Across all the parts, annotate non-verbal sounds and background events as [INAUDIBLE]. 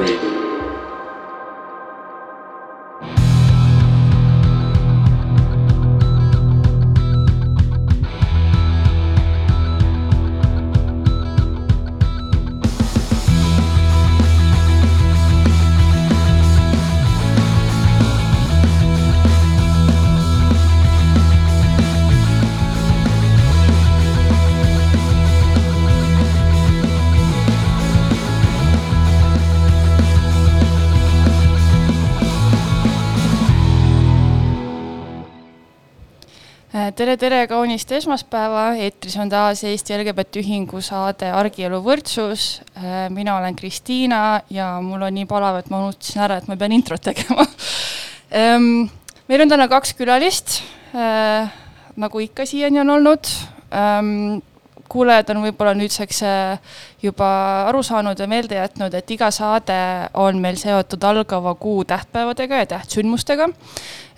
Radio. Tere, tere, kaunist esmaspäeva, eetris on taas Eesti LGBT Ühingu saade Argielu võrdsus. Äh, mina olen Kristiina ja mul on nii palav, et ma unustasin ära, et ma pean introt tegema. Ähm, meil on täna kaks külalist, äh, nagu ikka siiani on olnud. Ähm, kuulajad on võib-olla nüüdseks äh, juba aru saanud ja meelde jätnud, et iga saade on meil seotud algava kuu tähtpäevadega ja tähtsündmustega.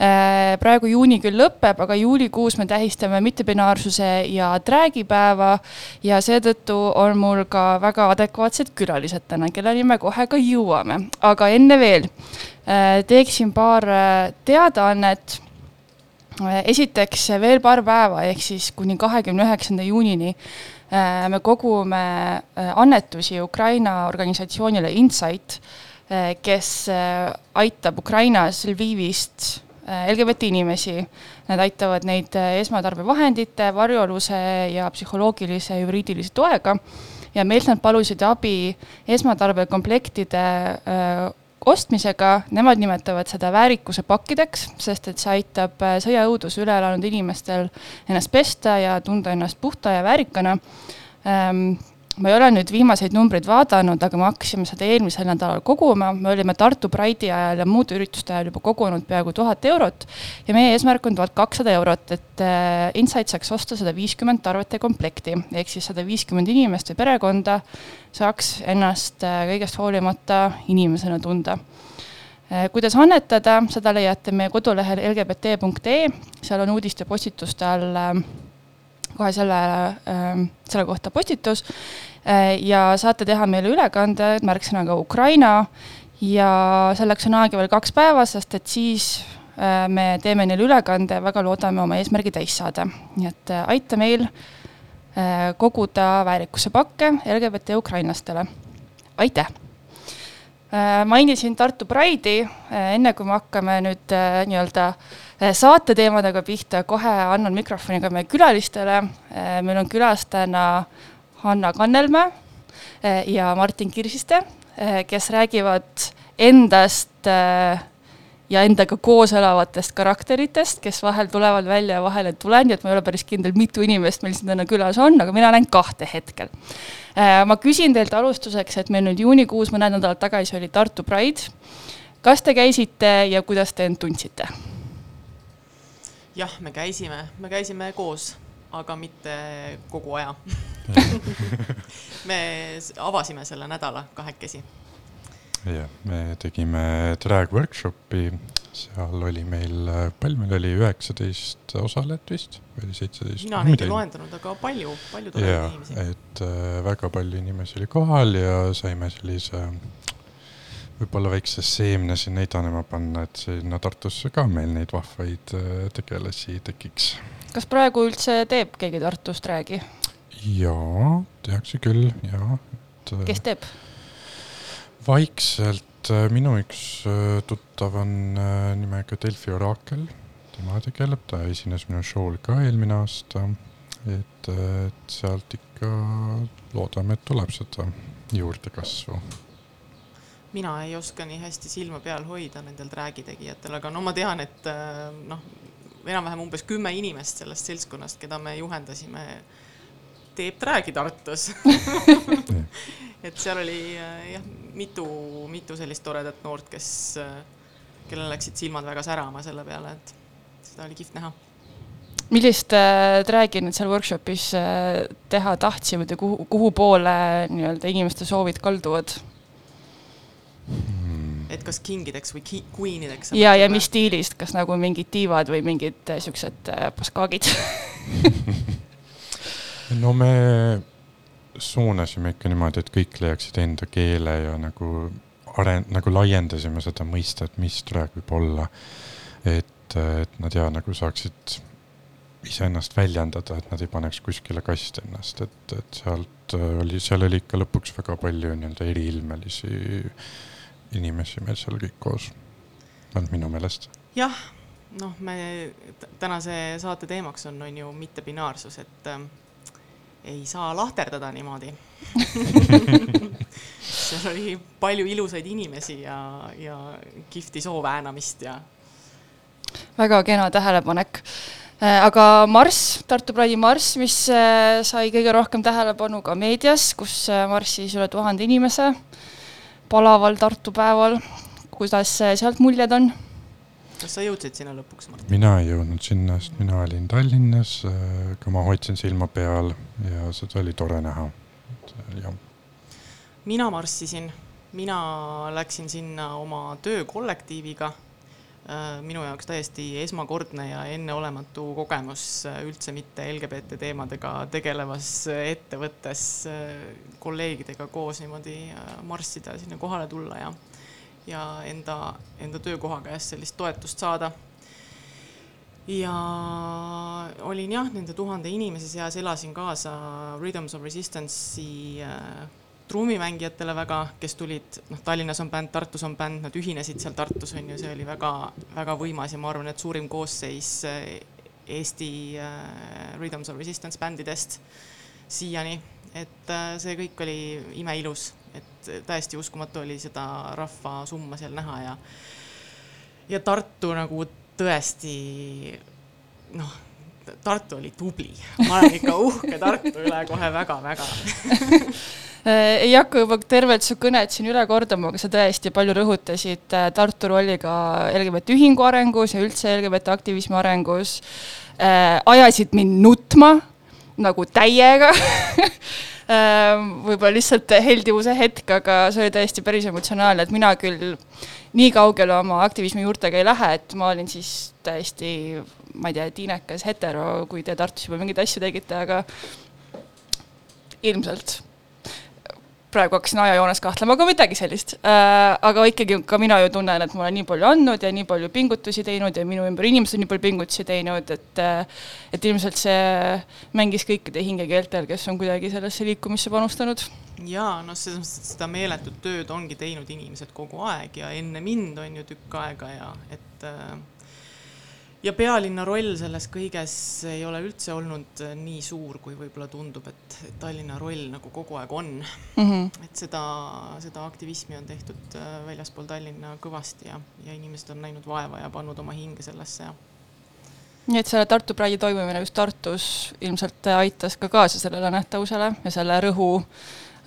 Äh, praegu juuni küll lõpeb, aga juulikuus me tähistame mittepinaarsuse ja träägipäeva ja seetõttu on mul ka väga adekvaatsed külalised täna, kelleni me kohe ka jõuame, aga enne veel äh, teeksin paar teadaannet esiteks veel paar päeva, ehk siis kuni kahekümne üheksanda juunini äh, me kogume äh, annetusi Ukraina organisatsioonile Insight, äh, kes aitab Ukrainas Lvivist LGBT inimesi. Nad aitavad neid esmatarbevahendite, varjualuse ja psühholoogilise juriidilise toega ja meilt nad palusid abi esmatarbekomplektide ostmisega, nemad nimetavad seda väärikuse pakkideks, sest et see aitab äh, sõjaõuduse üle elanud inimestel ennast pesta ja tunda ennast puhta ja väärikana. Ähm, ma ei ole nüüd viimaseid numbreid vaadanud, aga me hakkasime seda eelmisel nädalal koguma, me olime Tartu Pride'i ajal ja muude ürituste ajal juba kogunud peaaegu tuhat eurot ja meie eesmärk on tuhat kakssada eurot, et äh, Insight saaks osta sada viiskümmend tarvete komplekti, ehk siis sada viiskümmend inimest või perekonda saaks ennast äh, kõigest hoolimata inimesena tunda. Äh, kuidas annetada, seda leiate meie kodulehel lgbt.ee, seal on uudiste postituste all kohe selle, ähm, selle kohta postitus äh, ja saate teha meile ülekande märksõnaga Ukraina ja selleks on aega veel kaks päeva, sest et siis äh, me teeme neile ülekande ja väga loodame oma eesmärgi täis saada. nii et äh, aita meil koguda väärikuse pakke LGBT ukrainlastele. aitäh! Mainisin Tartu Pride'i, enne kui me hakkame nüüd nii-öelda Eh, saate teemadega pihta, kohe annan mikrofoni ka meie külalistele. Meil on külas täna Hanna Kannelmäe ja Martin Kirsiste, kes räägivad endast ja endaga koos elavatest karakteritest, kes vahel tulevad välja ja vahel ei tule, nii et ma ei ole päris kindel, mitu inimest meil siin täna külas on, aga mina näen kahte hetkel. ma küsin teilt alustuseks, et meil nüüd juunikuus mõned nädalad tagasi oli Tartu Pride. kas te käisite ja kuidas te end tundsite? jah, me käisime, me käisime koos, aga mitte kogu aja [LAUGHS] me avasime selle nädala kahekesi. Jah, me tegime drag workshopi, seal oli meil, palju meil oli, üheksateist osalejat vist või oli seitseteist? mina neid ei loendanud, aga palju, palju toredaid inimesi. et äh, väga palju inimesi oli kohal ja saime sellise võib-olla väikse seemne sinna idanema panna, et sinna Tartusse ka meil neid vahvaid äh, tegelasi tekiks. kas praegu üldse teeb keegi Tartust räägi? jaa, tehakse küll, jaa. Äh, kes teeb? Vaikselt äh, minu üks tuttav on nimega Delfi Oraakel, tema tegeleb, ta esines minu show'l ka eelmine aasta. et, et sealt ikka loodame, et tuleb seda juurdekasvu mina ei oska nii hästi silma peal hoida nendel träägi tegijatel, aga no ma tean, et äh, noh, enam-vähem umbes kümme inimest sellest seltskonnast, keda me juhendasime, teeb träägi Tartus [LAUGHS] et seal oli äh, jah, mitu, mitu sellist toredat noort, kes, äh, kellel läksid silmad väga särama selle peale, et seda oli kihvt näha millist äh, träägi nüüd seal workshopis äh, teha tahtsime ja kuhu, kuhu poole nii-öelda inimeste soovid kalduvad? et kas kingideks või queenideks. ja, ja mis stiilist, kas nagu mingid tiivad või mingid äh, siuksed äh, paskaagid [LAUGHS] no me suunasime ikka niimoodi, et kõik leiaksid enda keele ja nagu aren-, nagu laiendasime seda mõistet, mis drag võib olla. et, et nad ja nagu saaksid iseennast väljendada, et nad ei paneks kuskile kasti ennast, et, et sealt oli, seal oli ikka lõpuks väga palju nii-öelda eriilmelisi inimesi meil seal kõik koos, vähemalt minu meelest. jah, noh, me tänase saate teemaks on, on ju mittebinaarsus, et äh, ei saa lahterdada niimoodi [LAUGHS] seal oli palju ilusaid inimesi ja, ja kihvti sooväänamist ja. väga kena tähelepanek Äh, aga Marss, Tartu Pradi Marss, mis äh, sai kõige rohkem tähelepanu ka meedias, kus äh, marssis üle tuhande inimese palaval Tartu päeval. kuidas sealt muljed on? Kas sa jõudsid sinna lõpuks, Martin? mina ei jõudnud sinna, sest mina olin Tallinnas, aga ma hoidsin silma peal ja seda oli tore näha. jah. mina marssisin, mina läksin sinna oma töökollektiiviga Äh, minu jaoks täiesti esmakordne ja enneolematu kogemus äh, üldse mitte LGBT teemadega tegelevas ettevõttes äh, kolleegidega koos niimoodi marssida, sinna kohale tulla ja, ja enda, enda töökoha käest sellist toetust saada. ja olin jah, nende tuhande inimese seas, elasin kaasa Rhythms of Resistance'i trummimängijatele väga, kes tulid, noh, Tallinnas on bänd, Tartus on bänd, nad ühinesid seal Tartus on ju, see oli väga-väga võimas ja ma arvan, et suurim koosseis eh, Eesti äh, Rhythms of Resistance bändidest siiani, et äh, see kõik oli imeilus, et täiesti uskumatu oli seda rahvasumma seal näha ja ja Tartu nagu tõesti noh, Tartu oli tubli, ma olen ikka uhke Tartu üle kohe väga-väga ei hakka [LAUGHS] juba tervet su kõnet siin üle kordama, aga sa tõesti palju rõhutasid äh, Tartu rolli ka LGBT ühingu arengus ja üldse LGBT aktivismi arengus. Äh,. ajasid mind nutma nagu täiega [LAUGHS] võib-olla lihtsalt heldivuse hetk, aga see oli täiesti päris emotsionaalne, et mina küll nii kaugele oma aktivismi juurtega ei lähe, et ma olin siis täiesti, ma ei tea, tiinekas hetero, kui te Tartus juba mingeid asju tegite, aga ilmselt praegu hakkasin ajajoones kahtlema, aga midagi sellist äh,. aga ikkagi ka mina ju tunnen, et ma olen nii palju andnud ja nii palju pingutusi teinud ja minu ümber inimesed on nii palju pingutusi teinud, et äh, et ilmselt see mängis kõikide hingekeeltel, kes on kuidagi sellesse liikumisse panustanud. jaa, noh, selles mõttes, et seda meeletut tööd ongi teinud inimesed kogu aeg ja enne mind on ju tükk aega ja et äh, ja pealinna roll selles kõiges ei ole üldse olnud äh, nii suur, kui võib-olla tundub, et Tallinna roll nagu kogu aeg on mm. -hmm. et seda, seda aktivismi on tehtud äh, väljaspool Tallinna kõvasti ja, ja inimesed on näinud vaeva ja pannud oma hinge sellesse ja nii et selle Tartu Pride toimumine just Tartus ilmselt aitas ka kaasa sellele nähtavusele ja selle rõhu äh,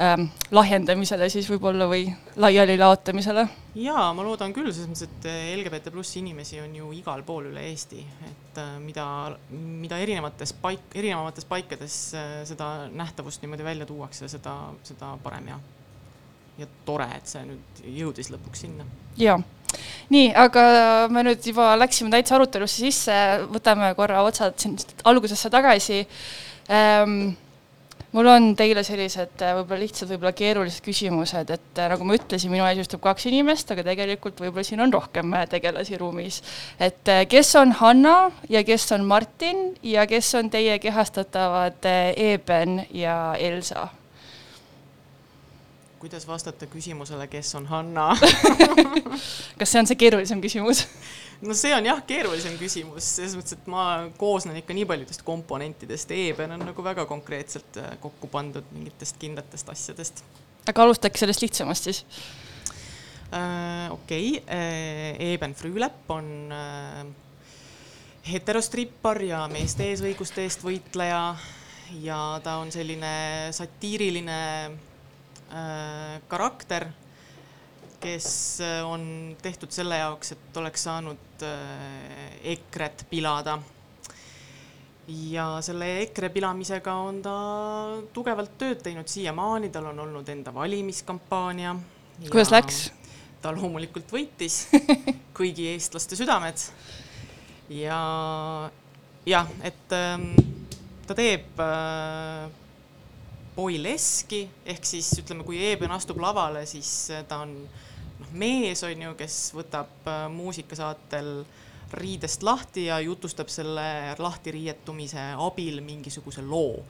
ähm, lahjendamisele siis võib-olla või laialilaotamisele? jaa, ma loodan küll, selles mõttes, et äh, LGBT pluss inimesi on ju igal pool üle Eesti, et äh, mida, mida erinevates paik-, erinevates paikades äh, seda nähtavust niimoodi välja tuuakse, seda, seda parem ja, ja tore, et see nüüd jõudis lõpuks sinna. jaa. Nii, aga me nüüd juba läksime täitsa arutelusse sisse, võtame korra otsad siin algusesse tagasi. Ähm, mul on teile sellised äh, võib-olla lihtsad, võib-olla keerulised küsimused, et äh, nagu ma ütlesin, minu ees istub kaks inimest, aga tegelikult võib-olla siin on rohkem äh, tegelasi ruumis. et kes on Hanna ja kes on Martin ja kes on teie kehastatavad Eben ja Elsa? kuidas vastata küsimusele, kes on Hanna [LAUGHS] kas see on see keerulisem küsimus [LAUGHS] no see on jah, keerulisem küsimus, selles mõttes, et ma koosnen ikka nii paljudest komponentidest, E-pen on nagu väga konkreetselt äh, kokku pandud mingitest kindlatest asjadest. aga alustaks sellest lihtsamast siis äh,. okei okay. äh,, E-pen Früülepp on äh, heterostrippar ja meeste eesõiguste eest võitleja ja ta on selline satiiriline äh, karakter kes äh, on tehtud selle jaoks, et oleks saanud äh, EKRE-t pilada. ja selle EKRE pilamisega on ta tugevalt tööd teinud siiamaani, tal on olnud enda valimiskampaania. kuidas läks? ta loomulikult võitis [LAUGHS] kõigi eestlaste südamed. ja jah, et ähm, ta teeb äh, boileski ehk siis ütleme, kui Eben astub lavale, siis ta on mees on ju, kes võtab äh, muusikasaatel riidest lahti ja jutustab selle lahti riietumise abil mingisuguse loo.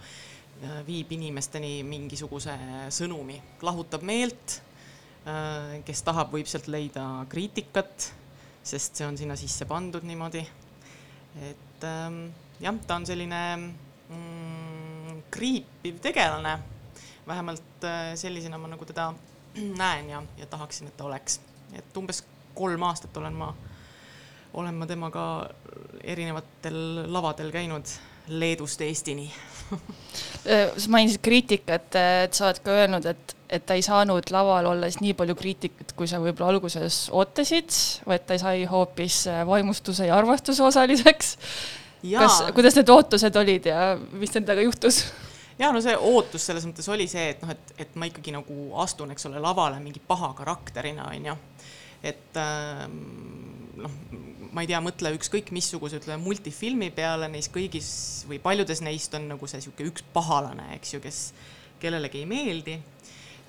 Viib inimesteni mingisuguse sõnumi, lahutab meelt Äh, kes tahab, võib sealt leida kriitikat, sest see on sinna sisse pandud niimoodi. et ähm, jah, ta on selline mm, kriipiv tegelane, vähemalt äh, sellisena ma nagu teda [CLEARS THROAT] näen ja, ja tahaksin, et ta oleks. et umbes kolm aastat olen ma, olen ma temaga erinevatel lavadel käinud Leedust Eestini [LAUGHS] äh, sa mainisid kriitikat, et sa oled ka öelnud, et, et ta ei saanud laval olles nii palju kriitikat, kui sa võib-olla alguses ootasid, vaid ta sai hoopis äh, vaimustuse ja armastuse osaliseks. kas, kuidas need ootused olid ja mis nendega juhtus? [LAUGHS] ja no see ootus selles mõttes oli see, et noh, et, et ma ikkagi nagu astun, eks ole, lavale mingi paha karakterina, onju. et ähm, noh, ma ei tea, mõtle ükskõik missuguse, ütleme multifilmi peale, neis kõigis või paljudes neist on nagu see sihuke üks pahalane, eks ju, kes kellelegi ei meeldi.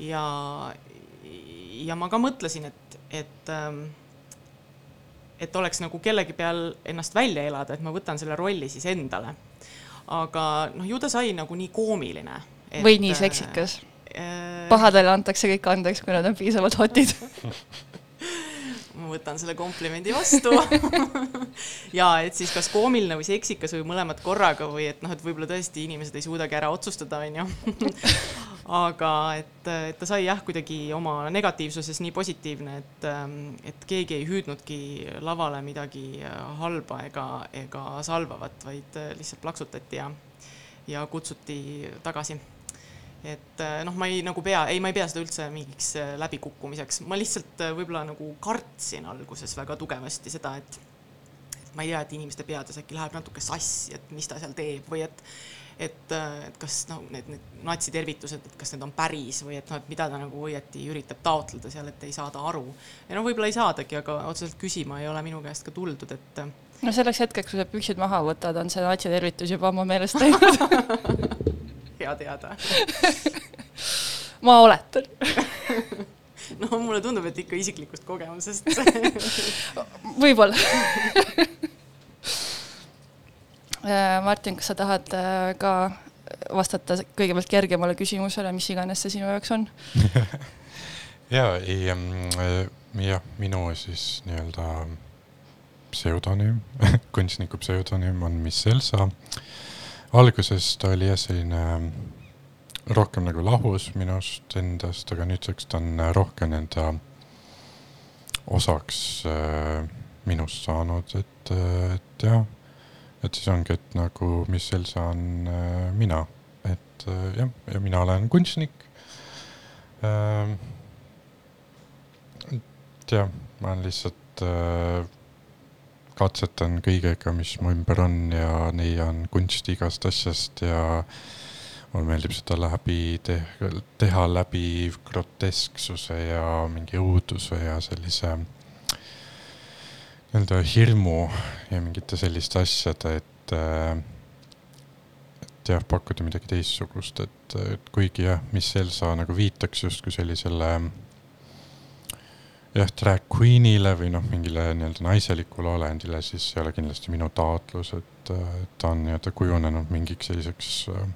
ja, ja ma ka mõtlesin, et, et, ähm, et oleks nagu kellegi peal ennast välja elada, et ma võtan selle rolli siis endale. Aga noh, ju ta sai nagu nii koomiline. või nii seksikas äh,. pahadele antakse kõik andeks, kui nad on piisavalt hotid [LAUGHS] ma võtan selle komplimendi vastu [LAUGHS] ja et siis kas koomiline või seksikas või mõlemad korraga või et noh, et võib-olla tõesti inimesed ei suudagi ära otsustada, onju. [LAUGHS] aga et, et ta sai jah, kuidagi oma negatiivsuses nii positiivne, et, et keegi ei hüüdnudki lavale midagi halba ega, ega salvavat, vaid lihtsalt plaksutati ja, ja kutsuti tagasi. Et äh, noh, ma ei nagu pea, ei, ma ei pea seda üldse mingiks äh, läbikukkumiseks, ma lihtsalt äh, võib-olla nagu kartsin alguses väga tugevasti seda, et ma ei tea, et inimeste peades äkki läheb natuke sassi, et mis ta seal teeb või et et, et kas noh, need, need natsitervitused, et kas need on päris või et noh, et mida ta nagu õieti üritab taotleda seal, et ei saada aru. ja no võib-olla ei saadagi, aga otseselt küsima ei ole minu käest ka tuldud, et no selleks hetkeks, kui sa püksid maha võtad, on see natsitervitus juba oma meelest läinud [LAUGHS] hea teada. [LAUGHS] Ma oletan. [LAUGHS] No mulle tundub, et ikka isiklikust kogemusest. Võib-olla. äh, Martin, kas sa tahad äh, ka vastata kõigepealt kergemale küsimusele, mis iganes see sinu jaoks on? [LAUGHS] Ja ei ähm,, jah, minu siis nii-öelda pseudonüüm [LAUGHS] kunstniku pseudonüüm on Miss Elsa. Äh, alguses ta oli jah, selline rohkem nagu lahus minust endast, aga nüüdseks ta on äh, rohkem enda osaks äh, minust saanud, et, äh, et jah, et siis ongi, et nagu, mis Elsa on äh, mina, et äh, jah, ja mina olen kunstnik äh,. et jah, ma olen lihtsalt äh, katsetan kõigega, mis mu ümber on ja leian kunsti igast asjast ja mulle meeldib seda läbi te teha läbi grotesksuse ja mingi õuduse ja sellise nii-öelda hirmu ja mingite selliste asjade, et et jah, pakkuda midagi teistsugust, et, et kuigi jah, mis Elsa nagu viitaks justkui sellisele jah, drag queen'ile või noh, mingile nii-öelda naiselikule olendile, siis ei ole kindlasti minu taotlus, et ta on nii-öelda kujunenud mingiks selliseks äh,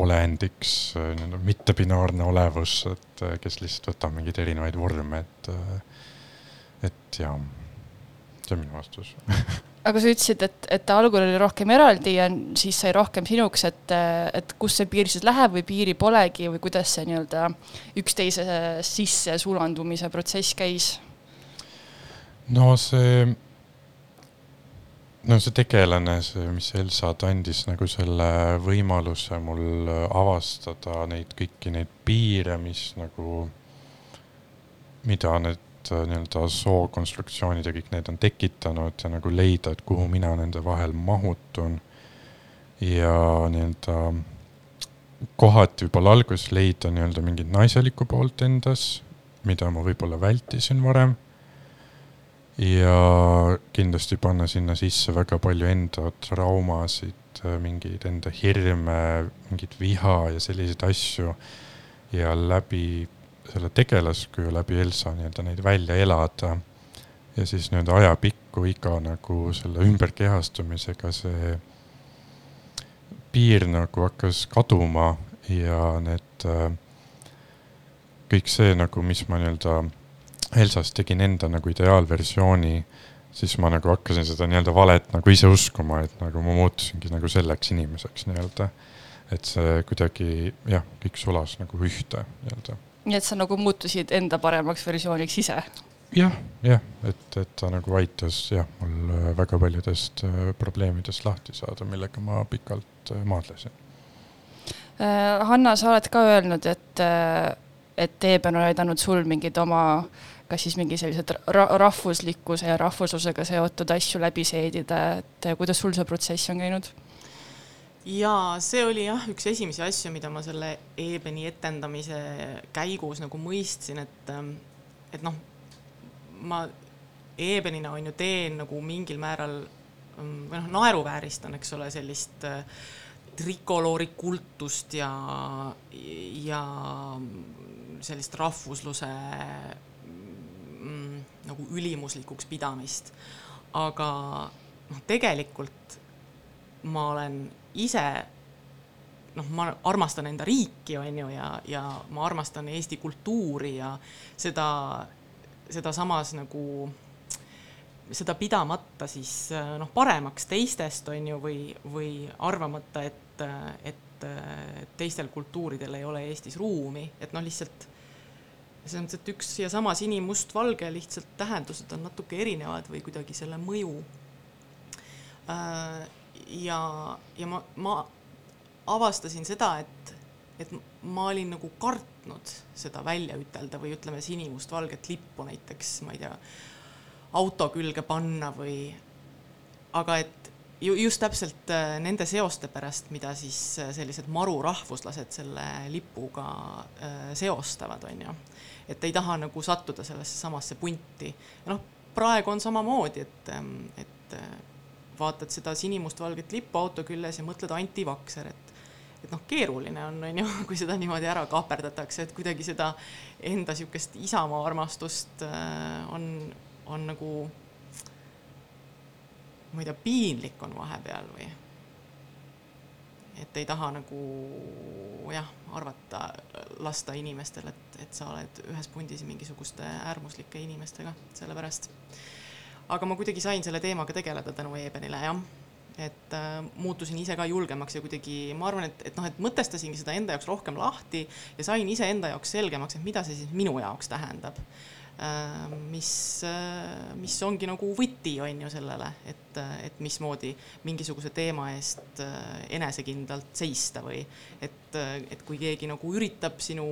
olendiks äh,, nii-öelda mittebinaarne olevus, et äh, kes lihtsalt võtab mingeid erinevaid vorme, et, äh, et jah, see on minu vastus aga sa ütlesid, et, et algul oli rohkem eraldi ja siis sai rohkem sinuks, et, et kus see piir siis läheb või piiri polegi või kuidas see nii-öelda üksteise sisse sulandumise protsess käis? no see, no see tegelane, see, mis Elsa, ta andis nagu selle võimaluse mul avastada neid kõiki neid piire, mis nagu, mida need need äh, nii-öelda sookonstruktsioonid ja kõik need on tekitanud ja nagu leida, et kuhu mina nende vahel mahutun. ja nii-öelda kohati võib-olla alguses leida nii-öelda mingit naiselikku poolt endas, mida ma võib-olla vältisin varem. ja kindlasti panna sinna sisse väga palju enda traumasid, mingeid enda hirme, mingit viha ja selliseid asju. ja läbi selle tegelaskuju, läbi Elsa nii-öelda neid välja elada. ja siis nii-öelda ajapikku iga nagu selle ümberkehastumisega see piir nagu hakkas kaduma ja need äh, kõik see nagu, mis ma nii-öelda Elsast tegin enda nagu ideaalversiooni, siis ma nagu hakkasin seda nii-öelda valet nagu ise uskuma, et nagu ma muutusingi nagu selleks inimeseks nii-öelda. et see kuidagi jah, kõik sulas nagu ühte nii-öelda. Nii et sa nagu muutusid enda paremaks versiooniks ise? jah, jah, et, et ta nagu aitas jah, mul väga paljudest äh, probleemidest lahti saada, millega ma pikalt äh, maadlesin. Äh, Hanna, sa oled ka öelnud, et et Eeben on aidanud sul mingeid oma kas siis mingi sellised ra rahvuslikkuse ja rahvuslusega seotud asju läbi seedida, et kuidas sul see protsess on käinud? Jaa, see oli jah, üks esimesi asju, mida ma selle Eebeni etendamise käigus nagu mõistsin, et, et noh, ma Eebenina on ju teen nagu mingil määral või noh, naeruvääristan, eks ole, sellist äh, trikoloori kultust ja, ja sellist rahvusluse mm, nagu ülimuslikuks pidamist. aga noh, tegelikult ma olen ise noh, ma armastan enda riiki, on ju, ja, ja ma armastan Eesti kultuuri ja seda, seda samas nagu, seda pidamata siis noh, paremaks teistest, on ju, või, või arvamata, et, et teistel kultuuridel ei ole Eestis ruumi, et noh, lihtsalt selles mõttes, et üks ja sama sinimustvalge lihtsalt tähendused on natuke erinevad või kuidagi selle mõju. Ja, ja ma, ma avastasin seda, et, et ma olin nagu kartnud seda välja ütelda või ütleme, sinimustvalget lippu näiteks, ma ei tea, auto külge panna või, aga et ju just täpselt äh, nende seoste pärast, mida siis äh, sellised marurahvuslased selle lipuga äh, seostavad, on ju. et ei taha nagu sattuda sellesse samasse punti. noh, praegu on samamoodi, et, ähm, et vaatad seda sinimustvalget lippu auto küljes ja mõtled antivakser, et et noh, keeruline on, on ju, [LAUGHS] kui seda niimoodi ära kaaperdatakse, et kuidagi seda enda niisugust isamaa armastust on, on nagu ma ei tea, piinlik on vahepeal või et ei taha nagu jah, arvata, lasta inimestel, et, et sa oled ühes pundis mingisuguste äärmuslike inimestega, sellepärast. Aga ma kuidagi sain selle teemaga tegeleda tänu Ebenile, jah. et äh, muutusin ise ka julgemaks ja kuidagi ma arvan, et, et noh, et mõtestasingi seda enda jaoks rohkem lahti ja sain iseenda jaoks selgemaks, et mida see siis minu jaoks tähendab Äh, mis, äh, mis ongi nagu võti, on ju sellele, et, et mismoodi mingisuguse teema eest äh, enesekindlalt seista või et, et kui keegi nagu üritab sinu,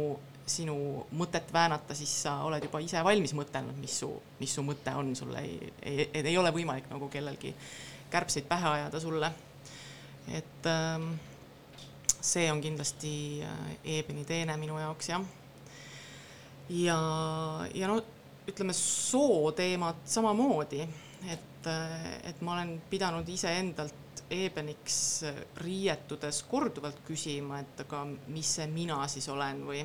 sinu mõtet väänata, siis sa oled juba ise valmis mõtelnud, mis su, mis su mõte on, sul ei, ei, ei ole võimalik nagu kellelgi kärbseid pähe ajada sulle. et ähm, see on kindlasti Eebeni teene minu jaoks jah. Ja, ja no ütleme, sooteemat samamoodi, et, et ma olen pidanud iseendalt eebeniks riietudes korduvalt küsima, et aga mis see mina siis olen või,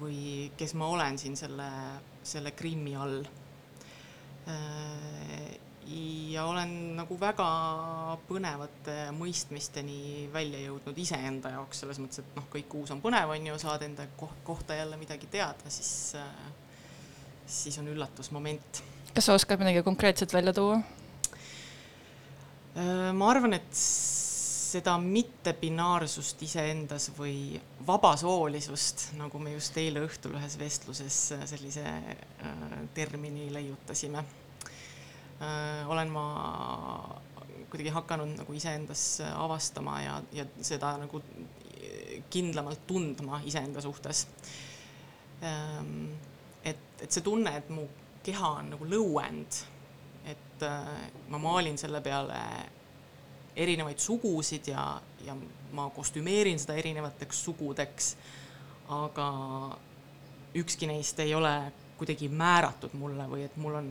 või kes ma olen siin selle, selle Krimmi all. ja olen nagu väga põnevate mõistmisteni välja jõudnud iseenda jaoks, selles mõttes, et noh, kõik uus on põnev, on ju, saad enda kohta jälle midagi teada, siis äh, siis on üllatusmoment. kas sa oskad midagi konkreetset välja tuua? Äh, ma arvan, et seda mittepinaarsust iseendas või vabasoolisust, nagu me just eile õhtul ühes vestluses sellise äh, termini leiutasime. Äh,, olen ma kuidagi hakanud nagu iseendas avastama ja, ja seda nagu kindlamalt tundma iseenda suhtes. Ähm, et, et see tunne, et mu keha on nagu lõuend, et äh, ma maalin selle peale erinevaid sugusid ja, ja ma kostümeerin seda erinevateks sugudeks, aga ükski neist ei ole kuidagi määratud mulle või et mul on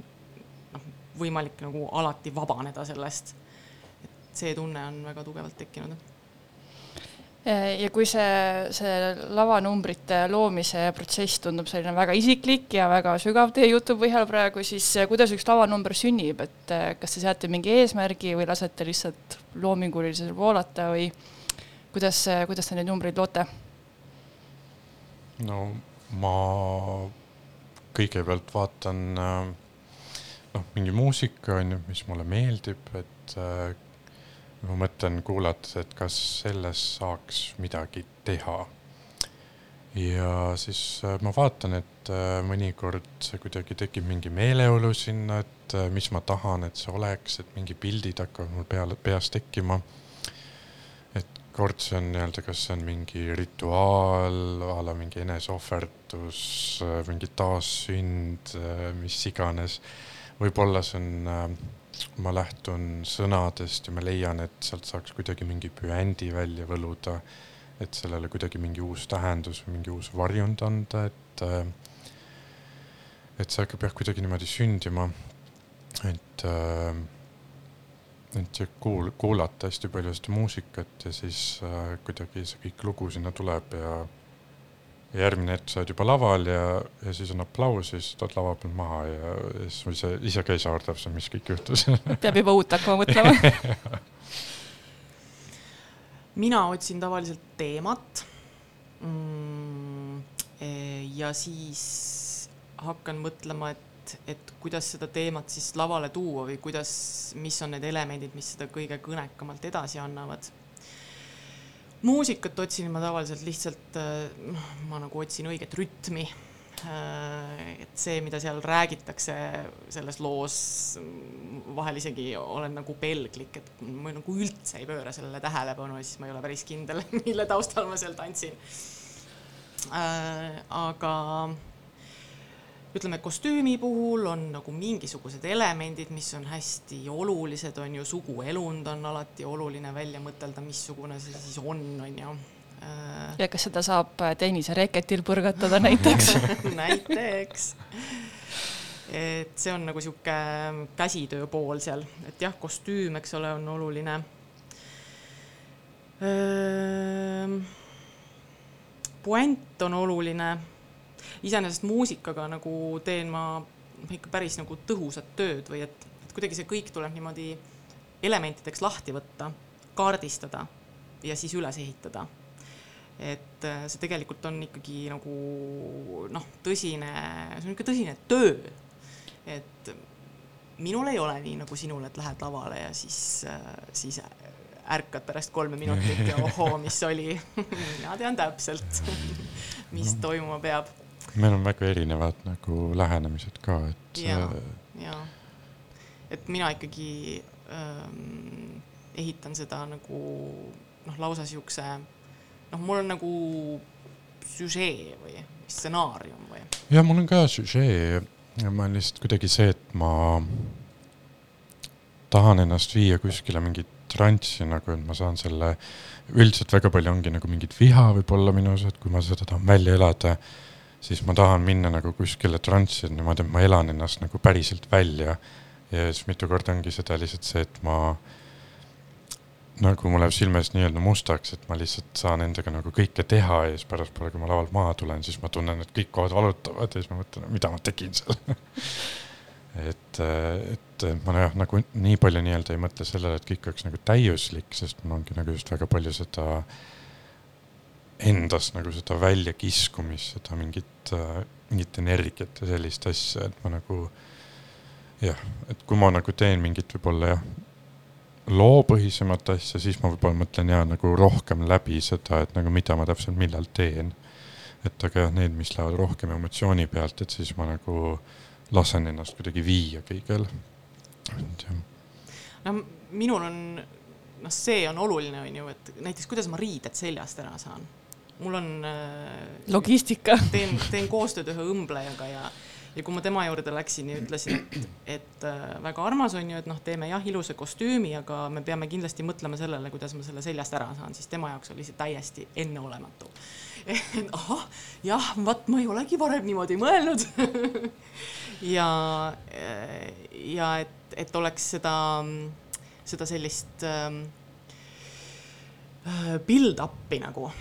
noh, võimalik nagu alati vabaneda sellest. et see tunne on väga tugevalt tekkinud ja kui see, see lavanumbrite loomise protsess tundub selline väga isiklik ja väga sügav teie jutu põhjal praegu, siis kuidas üks lavanumber sünnib, et eh, kas te seate mingi eesmärgi või lasete lihtsalt loominguliselt voolata või kuidas, kuidas te neid numbreid loote? no ma kõigepealt vaatan noh, mingi muusika on ju, mis mulle meeldib, et ma mõtlen kuulates, et kas selles saaks midagi teha. ja siis äh, ma vaatan, et mõnikord see kuidagi tekib mingi meeleolu sinna, et mis ma tahan, et see oleks, et mingi pildid hakkavad mul peale, peas tekkima kord see on nii-öelda, kas see on mingi rituaal a la mingi eneseohverdus, mingi taassünd, mis iganes. võib-olla see on, ma lähtun sõnadest ja ma leian, et sealt saaks kuidagi mingi püändi välja võluda, et sellele kuidagi mingi uus tähendus või mingi uus varjund anda, et et see hakkab jah, kuidagi niimoodi sündima, et et kuul-, kuulata hästi palju seda muusikat ja siis kuidagi see kõik lugu sinna tuleb ja ja järgmine hetk sa oled juba laval ja, ja siis on aplaus ja siis tuled lava pealt maha ja, ja siis ise, ise ka ei saa aru täpselt, mis kõik juhtus [LAUGHS] peab juba uut hakkama mõtlema [LAUGHS] mina otsin tavaliselt teemat mm,. E, ja siis hakkan mõtlema, et, et kuidas seda teemat siis lavale tuua või kuidas, mis on need elemendid, mis seda kõige kõnekamalt edasi annavad. Muusikat otsin ma tavaliselt lihtsalt, noh, ma nagu otsin õiget rütmi. Äh, et see, mida seal räägitakse selles loos, vahel isegi olen nagu pelglik, et ma nagu üldse ei pööra sellele tähelepanu ja siis ma ei ole päris kindel, [LAUGHS] mille taustal ma seal tantsin. Äh, aga ütleme, kostüümi puhul on nagu mingisugused elemendid, mis on hästi olulised, on ju, suguelund on alati oluline välja mõtelda, missugune see siis on, on ju. Äh, ja kas seda saab tennisereketil põrgatada näiteks [LAUGHS] näiteks. et see on nagu sihuke käsitöö pool seal, et jah, kostüüm, eks ole, on oluline. puänt on oluline iseenesest muusikaga nagu teen ma ikka päris nagu tõhusat tööd või et, et kuidagi see kõik tuleb niimoodi elementideks lahti võtta, kaardistada ja siis üles ehitada. et äh, see tegelikult on ikkagi nagu noh, tõsine, see on ikka tõsine töö. et minul ei ole nii nagu sinul, et lähed lavale ja siis, äh, siis ärkad pärast kolme minutit ja ohoo, mis oli [LAUGHS] mina tean täpselt, [LAUGHS] mis toimuma peab meil on väga erinevad nagu lähenemised ka, et. ja, ja, et mina ikkagi ähm, ehitan seda nagu noh, lausa siukse noh, mul on nagu süžee või stsenaarium või. ja mul on ka süžee, ma lihtsalt kuidagi see, et ma tahan ennast viia kuskile mingit transsi nagu, et ma saan selle, üldiselt väga palju ongi nagu mingit viha võib-olla minus, et kui ma seda tahan välja elada siis ma tahan minna nagu kuskile transsi niimoodi, et ma elan ennast nagu päriselt välja. ja siis mitu korda ongi seda lihtsalt see, et ma nagu mul läheb silme eest nii-öelda mustaks, et ma lihtsalt saan endaga nagu kõike teha ja siis pärastpoole, kui ma lavalt maha tulen, siis ma tunnen, et kõik kohad valutavad ja siis ma mõtlen, mida ma tegin seal [LAUGHS] et, et ma jah, nagu nii palju nii-öelda ei mõtle sellele, et kõik oleks nagu täiuslik, sest mul ongi nagu just väga palju seda äh, endast nagu seda väljakiskumist, seda mingit, äh, mingit energiat ja sellist asja, et ma nagu jah, et kui ma nagu teen mingit võib-olla jah, loopõhisemat asja, siis ma võib-olla mõtlen ja nagu rohkem läbi seda, et nagu mida ma täpselt millal teen. et aga jah, need, mis lähevad rohkem emotsiooni pealt, et siis ma nagu lasen ennast kuidagi viia kõigel. et jah. no minul on, noh, see on oluline, on ju, et näiteks kuidas ma riided seljast ära saan mul on. Äh, logistika. teen, teen koostööd ühe õmblejaga ja, ja kui ma tema juurde läksin ja ütlesin, et, et äh, väga armas on ju, et noh, teeme jah, ilusa kostüümi, aga me peame kindlasti mõtlema sellele, kuidas ma selle seljast ära saan, siis tema jaoks oli see täiesti enneolematu. ahah, jah, vaat ma ei olegi varem niimoodi mõelnud ja, ja et, et oleks seda, seda sellist ähm, build-up'i nagu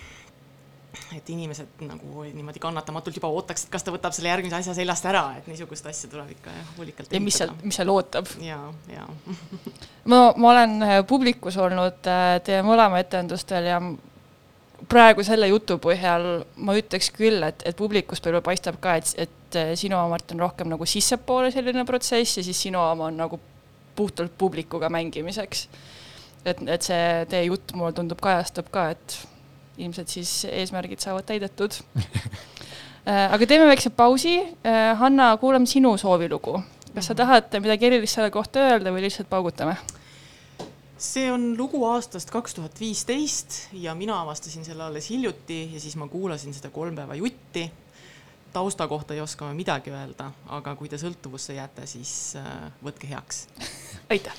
et inimesed nagu niimoodi kannatamatult juba ootaks, et kas ta võtab selle järgmise asja seljast ära, et niisugust asja tuleb ikka hoolikalt. ja mis seal, mis seal ootab? ja, ja [LAUGHS] ma, ma olen äh, publikus olnud äh, teie mõlema etendustel ja praegu selle jutu põhjal ma ütleks küll, et, et publikust võib-olla paistab ka, et, et äh, sinu oma, Mart, on rohkem nagu sissepoole selline protsess ja siis sinu oma on nagu puhtalt publikuga mängimiseks. et, et see teie jutt mulle tundub kajastab ka, et ilmselt siis eesmärgid saavad täidetud [LAUGHS] äh, aga teeme väikse pausi. Äh, Hanna, kuulame sinu soovilugu. kas sa mhm. tahad midagi erilist selle kohta öelda või lihtsalt paugutame? see on lugu aastast kaks tuhat viisteist ja mina avastasin selle alles hiljuti ja siis ma kuulasin seda kolm päeva jutti. tausta kohta ei oska ma midagi öelda, aga kui te sõltuvusse jääte, siis äh, võtke heaks. [LAUGHS] aitäh.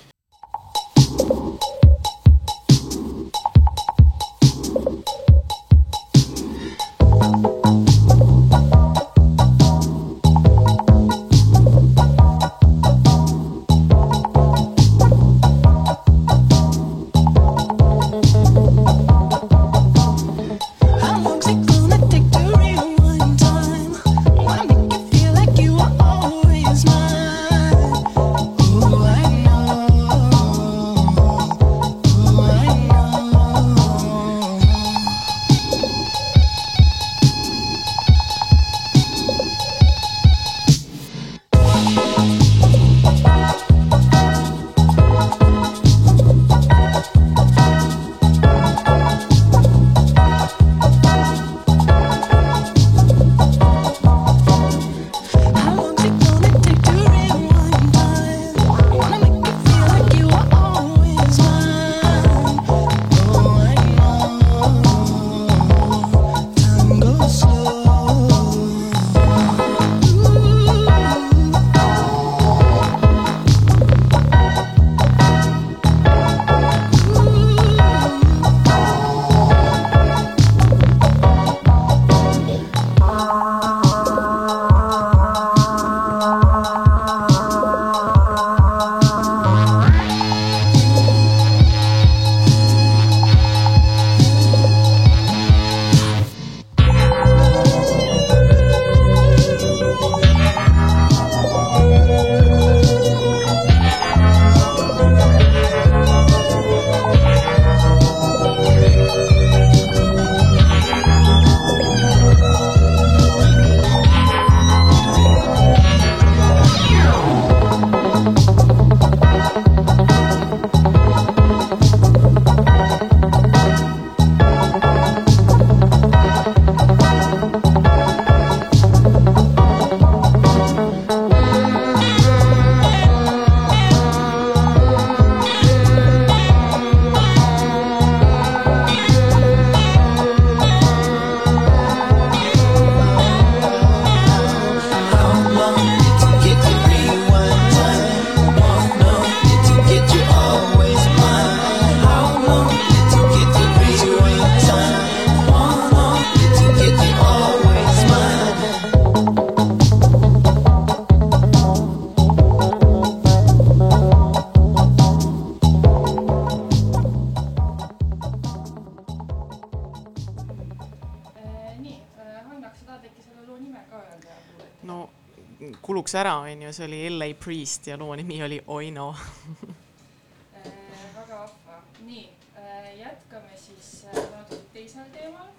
Kuluks ära, on ju, see oli LA Priest ja loo nimi oli Oino äh, väga vahva, nii äh, jätkame siis äh, natuke teisel teemal.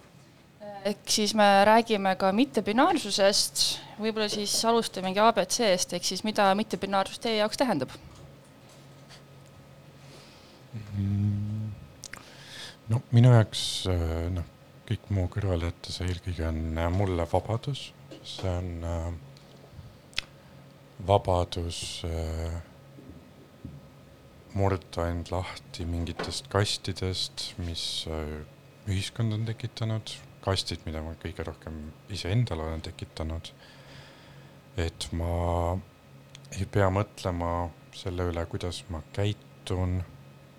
ehk siis me räägime ka mittebinaarsusest, võib-olla siis alustamegi abc-st, ehk siis mida mittebinaarsus teie jaoks tähendab? Mm. no minu jaoks noh, kõik muu kõrvale jättes eelkõige on mulle vabadus, see on äh, vabadus äh, murda end lahti mingitest kastidest, mis äh, ühiskond on tekitanud, kastid, mida ma kõige rohkem iseendale olen tekitanud. et ma ei pea mõtlema selle üle, kuidas ma käitun,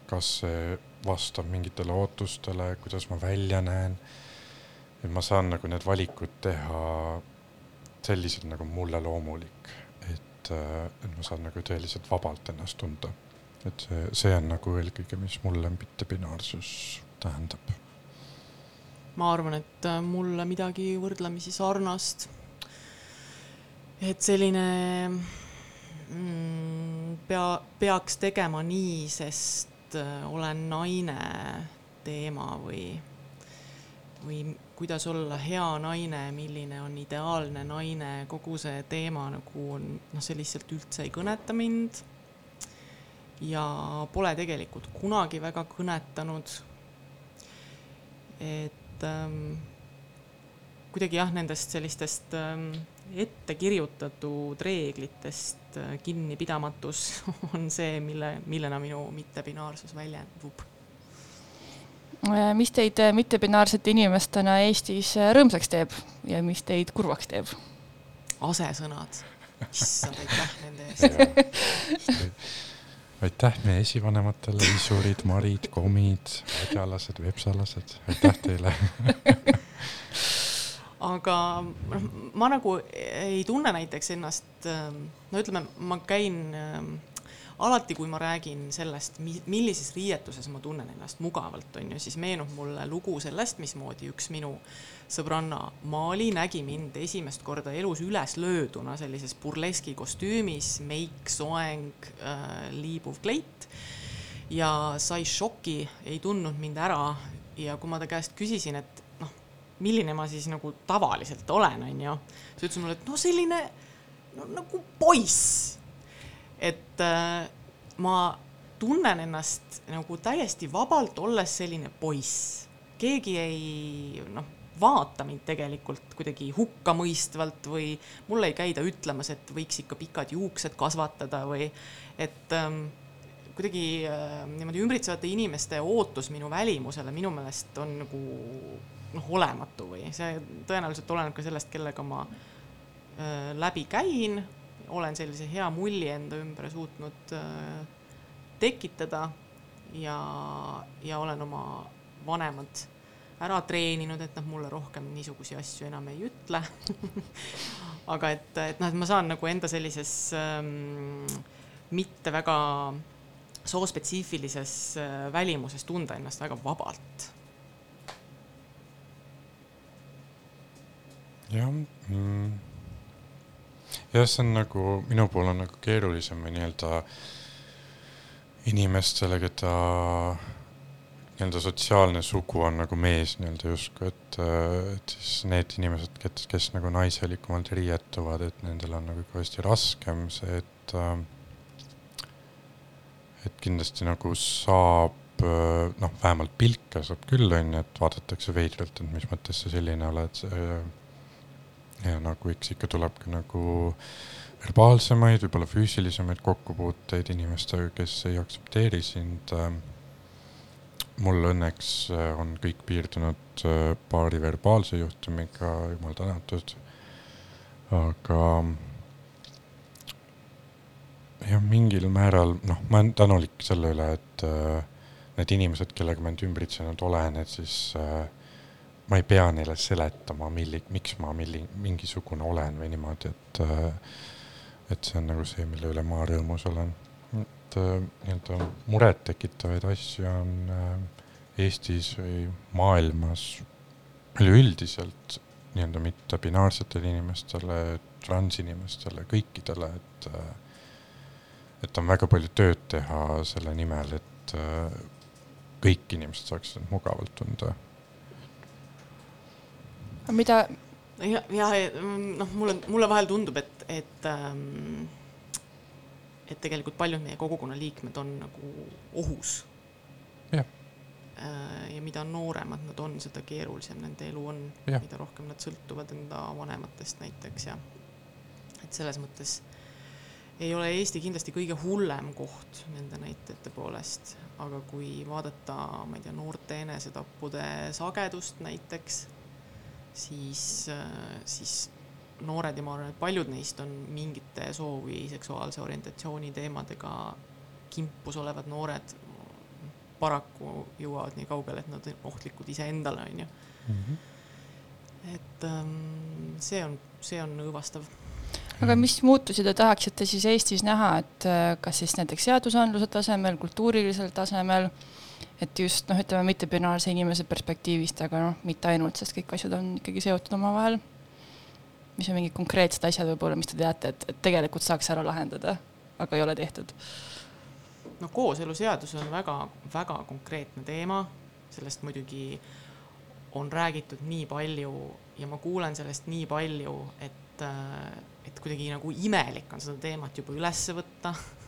kas see vastab mingitele ootustele, kuidas ma välja näen. et ma saan nagu need valikud teha selliselt nagu mulle loomulik, et, et ma saan nagu tõeliselt vabalt ennast tunda. et see, see on nagu eelkõige, mis mulle mittepinaarsus tähendab. ma arvan, et mulle midagi võrdlemisi sarnast. et selline mm, pea, peaks tegema nii, sest äh, olen naine teema või, või kuidas olla hea naine, milline on ideaalne naine, kogu see teema nagu on, noh, see lihtsalt üldse ei kõneta mind. ja pole tegelikult kunagi väga kõnetanud. et ähm, kuidagi jah, nendest sellistest ähm, ette kirjutatud reeglitest äh, kinnipidamatus [LAUGHS] on see, mille, millena minu mittepinaarsus väljendub mis teid äh, mittepinaarsete inimestena Eestis äh, rõõmsaks teeb ja mis teid kurvaks teeb? asesõnad, issand, aitäh nende eest. aitäh meie esivanematele, isurid, marid, komid, adjalased, vepsalased, aitäh teile aga noh, ma nagu ei tunne näiteks ennast, no ütleme, ma käin alati, kui ma räägin sellest, millises riietuses ma tunnen ennast mugavalt, on ju, siis meenub mulle lugu sellest, mismoodi üks minu sõbranna Maali nägi mind esimest korda elus üles lööduna sellises burleski kostüümis, meik, soeng äh,, liibuv kleit. Ja sai šoki, ei tundnud mind ära. Ja kui ma ta käest küsisin, et noh, milline ma siis nagu tavaliselt olen, on ju, siis ütles mulle, et no selline no, nagu poiss et äh, ma tunnen ennast nagu täiesti vabalt, olles selline poiss. keegi ei noh, vaata mind tegelikult kuidagi hukkamõistvalt või mulle ei käida ütlemas, et võiks ikka pikad juuksed kasvatada või et ähm, kuidagi äh, niimoodi ümbritsevate inimeste ootus minu välimusele minu meelest on nagu noh, olematu või see tõenäoliselt oleneb ka sellest, kellega ma äh, läbi käin olen sellise hea mulli enda ümber suutnud äh, tekitada ja, ja olen oma vanemad ära treeninud, et nad mulle rohkem niisuguseid asju enam ei ütle [LAUGHS] aga et, et noh, et ma saan nagu enda sellises ähm, mitte väga soospetsiifilises äh, välimuses tunda ennast väga vabalt. jah mm jah, see on nagu, minu puhul on nagu keerulisem või nii-öelda inimestele, keda nii-öelda sotsiaalne sugu on nagu mees nii-öelda justkui, et, et siis need inimesed, kes, kes nagu naiselikumalt riietuvad, et nendel on nagu kõvasti raskem see, et et kindlasti nagu saab noh, vähemalt pilke saab küll, on ju, et vaadatakse veidralt, et mis mõttes sa selline oled, ja nagu eks ikka tuleb ka nagu verbaalsemaid, võib-olla füüsilisemaid kokkupuuteid inimestega, kes ei aktsepteeri sind. mul õnneks äh, on kõik piirdunud äh, paari verbaalse juhtumiga, jumal tänatud. aga jah, mingil määral, noh, ma olen tänulik selle üle, et äh, need inimesed, kellega ma end ümbritsenud olen, et siis äh, ma ei pea neile seletama, milli-, miks ma milli-, mingisugune olen või niimoodi, et et see on nagu see, mille üle ma rõõmus olen. et nii-öelda murettekitavaid asju on Eestis või maailmas üleüldiselt nii-öelda mitte binaarsetele inimestele, transinimestele, kõikidele, et et on väga palju tööd teha selle nimel, et kõik inimesed saaksid end mugavalt tunda mida? ja, ja noh, mulle, mulle vahel tundub, et, et ähm, et tegelikult paljud meie kogukonna liikmed on nagu ohus. jah. Äh, ja mida nooremad nad on, seda keerulisem nende elu on, mida rohkem nad sõltuvad enda vanematest näiteks ja et selles mõttes ei ole Eesti kindlasti kõige hullem koht nende näitajate poolest, aga kui vaadata, ma ei tea, noorte enesetappude sagedust näiteks siis, äh, siis noored ja ma arvan, et paljud neist on mingite soovi seksuaalse orientatsiooni teemadega kimpus olevad noored paraku jõuavad nii kaugele, et nad on ohtlikud iseendale, on ju. Mhm. et ähm, see on, see on õõvastav. aga mis muutusi te tahaksite siis Eestis näha, et äh, kas siis näiteks seadusandluse tasemel, kultuurilisel tasemel, et just noh, ütleme mittepinaarse inimese perspektiivist, aga noh, mitte ainult, sest kõik asjad on ikkagi seotud omavahel. mis on mingid konkreetsed asjad võib-olla, mis te teate, et, et tegelikult saaks ära lahendada, aga ei ole tehtud? no kooseluseadus on väga-väga konkreetne teema, sellest muidugi on räägitud nii palju ja ma kuulen sellest nii palju, et, et kuidagi nagu imelik on seda teemat juba ülesse võtta [LAUGHS]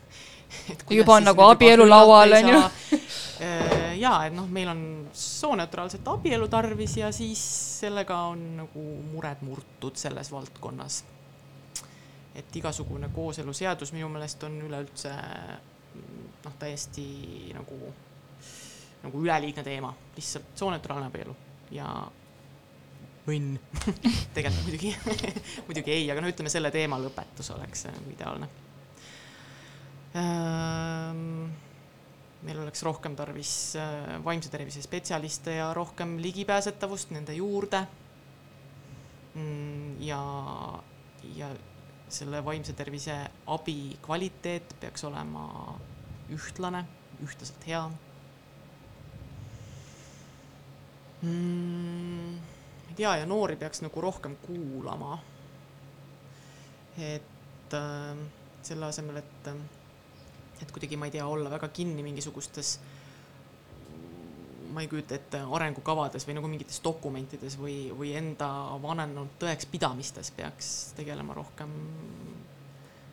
[LAUGHS] juba on nagu abielu laual, on ju. Äh, ja, et noh, meil on sooneutraalset abielu tarvis ja siis sellega on nagu mured murtud selles valdkonnas. et igasugune kooseluseadus minu meelest on üleüldse noh, täiesti nagu, nagu üleliigne teema, lihtsalt sooneutraalne abielu ja õnn [LAUGHS] tegelikult muidugi [LAUGHS] muidugi ei, aga no ütleme, selle teema lõpetus oleks nagu ideaalne meil oleks rohkem tarvis äh, vaimse tervise spetsialiste ja rohkem ligipääsetavust nende juurde. Mm, ja, ja selle vaimse tervise abi kvaliteet peaks olema ühtlane, ühtlaselt hea mm,. ei tea, ja noori peaks nagu rohkem kuulama. et äh, selle asemel, et, et kuidagi, ma ei tea, olla väga kinni mingisugustes ma ei kujuta ette, arengukavades või nagu mingites dokumentides või, või enda vanenenud tõekspidamistes peaks tegelema rohkem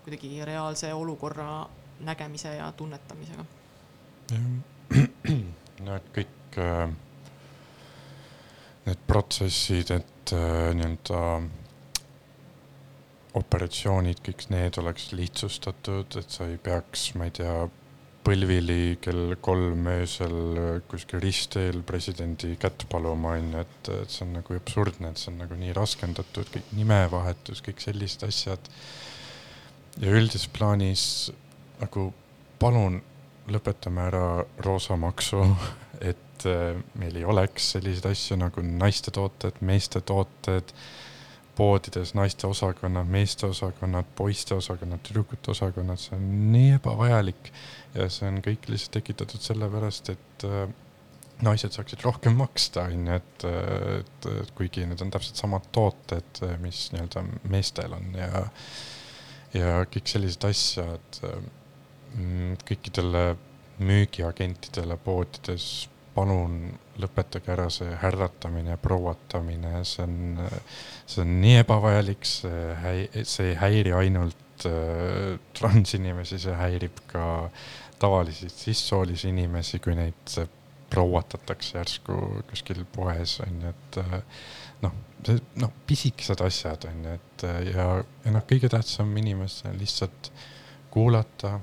kuidagi reaalse olukorra nägemise ja tunnetamisega. no et [CLEARS THROAT] kõik äh, need protsessid, et äh, nii-öelda operatsioonid, kõik need oleks lihtsustatud, et sa ei peaks, ma ei tea, põlvili kell kolm öösel kuskil ristteel presidendi kätt paluma, onju, et, et see on nagu absurdne, et see on nagu nii raskendatud, kõik nimevahetus, kõik sellised asjad. ja üldises plaanis nagu palun lõpetame ära roosamaksu, [LAUGHS] et äh, meil ei oleks selliseid asju nagu naiste tooted, meeste tooted, poodides naiste osakonnad, meeste osakonnad, poiste osakonnad, tüdrukute osakonnad, see on nii ebavajalik ja see on kõik lihtsalt tekitatud sellepärast, et äh, naised saaksid rohkem maksta, onju, et, et, et kuigi need on täpselt samad tooted, mis nii-öelda meestel on ja, ja kõik sellised asjad Mm, kõikidele müügiagentidele poodides, palun lõpetage ära see härratamine, prouatamine, see on, see on nii ebavajalik, see häi-, see ei häiri ainult äh, transinimesi, see häirib ka tavalisi sissoolisi inimesi, kui neid prouatatakse järsku kuskil poes on ju, et äh, noh, see noh, pisikesed asjad on ju, et ja, ja noh, kõige tähtsam inimesele lihtsalt kuulata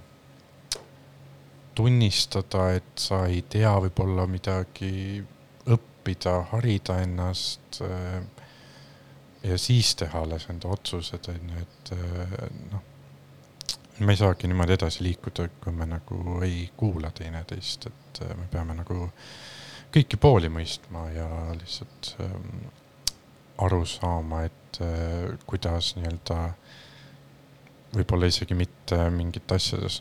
tunnistada, et sa ei tea võib-olla midagi, õppida, harida ennast äh, ja siis teha alles enda otsused, on ju, et äh, noh, me ei saagi niimoodi edasi liikuda, kui me nagu ei kuula teineteist, et äh, me peame nagu kõiki pooli mõistma ja lihtsalt aru saama, et kuidas nii-öelda võib-olla isegi mitte mingit asjades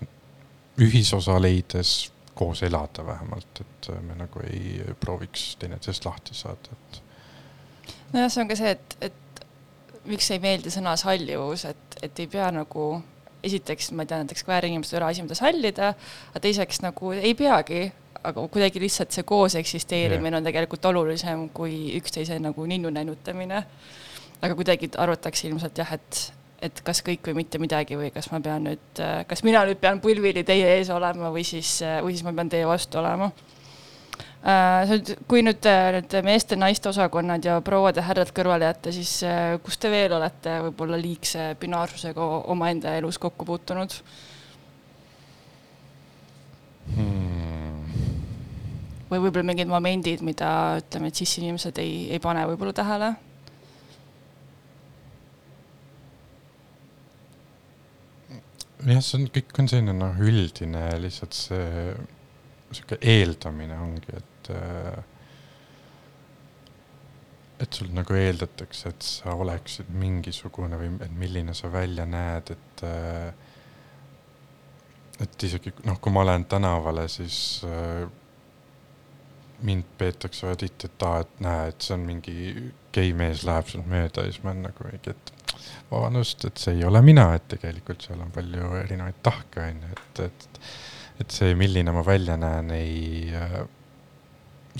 ühisosa leides koos elada vähemalt, et me nagu ei prooviks teineteisest lahti saada, et. nojah, see on ka see, et, et miks ei meeldi sõna sallivus, et, et ei pea nagu esiteks, ma ei tea, näiteks kväärinimesed ei ole asi, mida sallida, aga teiseks nagu ei peagi, aga kuidagi lihtsalt see koos eksisteerimine yeah. on tegelikult olulisem kui üksteise nagu ninnu näinutamine. aga kuidagi arvatakse ilmselt jah, et, et kas kõik või mitte midagi või kas ma pean nüüd, kas mina nüüd pean põlvili teie ees olema või siis, või siis ma pean teie vastu olema. Äh, kui nüüd need meeste-naiste osakonnad ja prouad-härrad kõrvale jätta, siis äh, kus te veel olete võib-olla liigse binaarsusega omaenda elus kokku puutunud hmm.? või võib-olla mingid momendid, mida ütleme, et cis-inimesed ei, ei pane võib-olla tähele jah, see on, kõik on selline noh, üldine lihtsalt see sihuke eeldamine ongi, et äh, et sul nagu eeldatakse, et sa oleksid mingisugune või et milline sa välja näed, et äh, et isegi noh, kui ma lähen tänavale, siis äh, mind peetakse väga tihti, et aa, et näe, et see on mingi gei mees läheb sealt mööda ja siis ma olen nagu mingi, et vabandust, et see ei ole mina, et tegelikult seal on palju erinevaid tahke, on ju, et, et, et see, milline ma välja näen, ei äh,,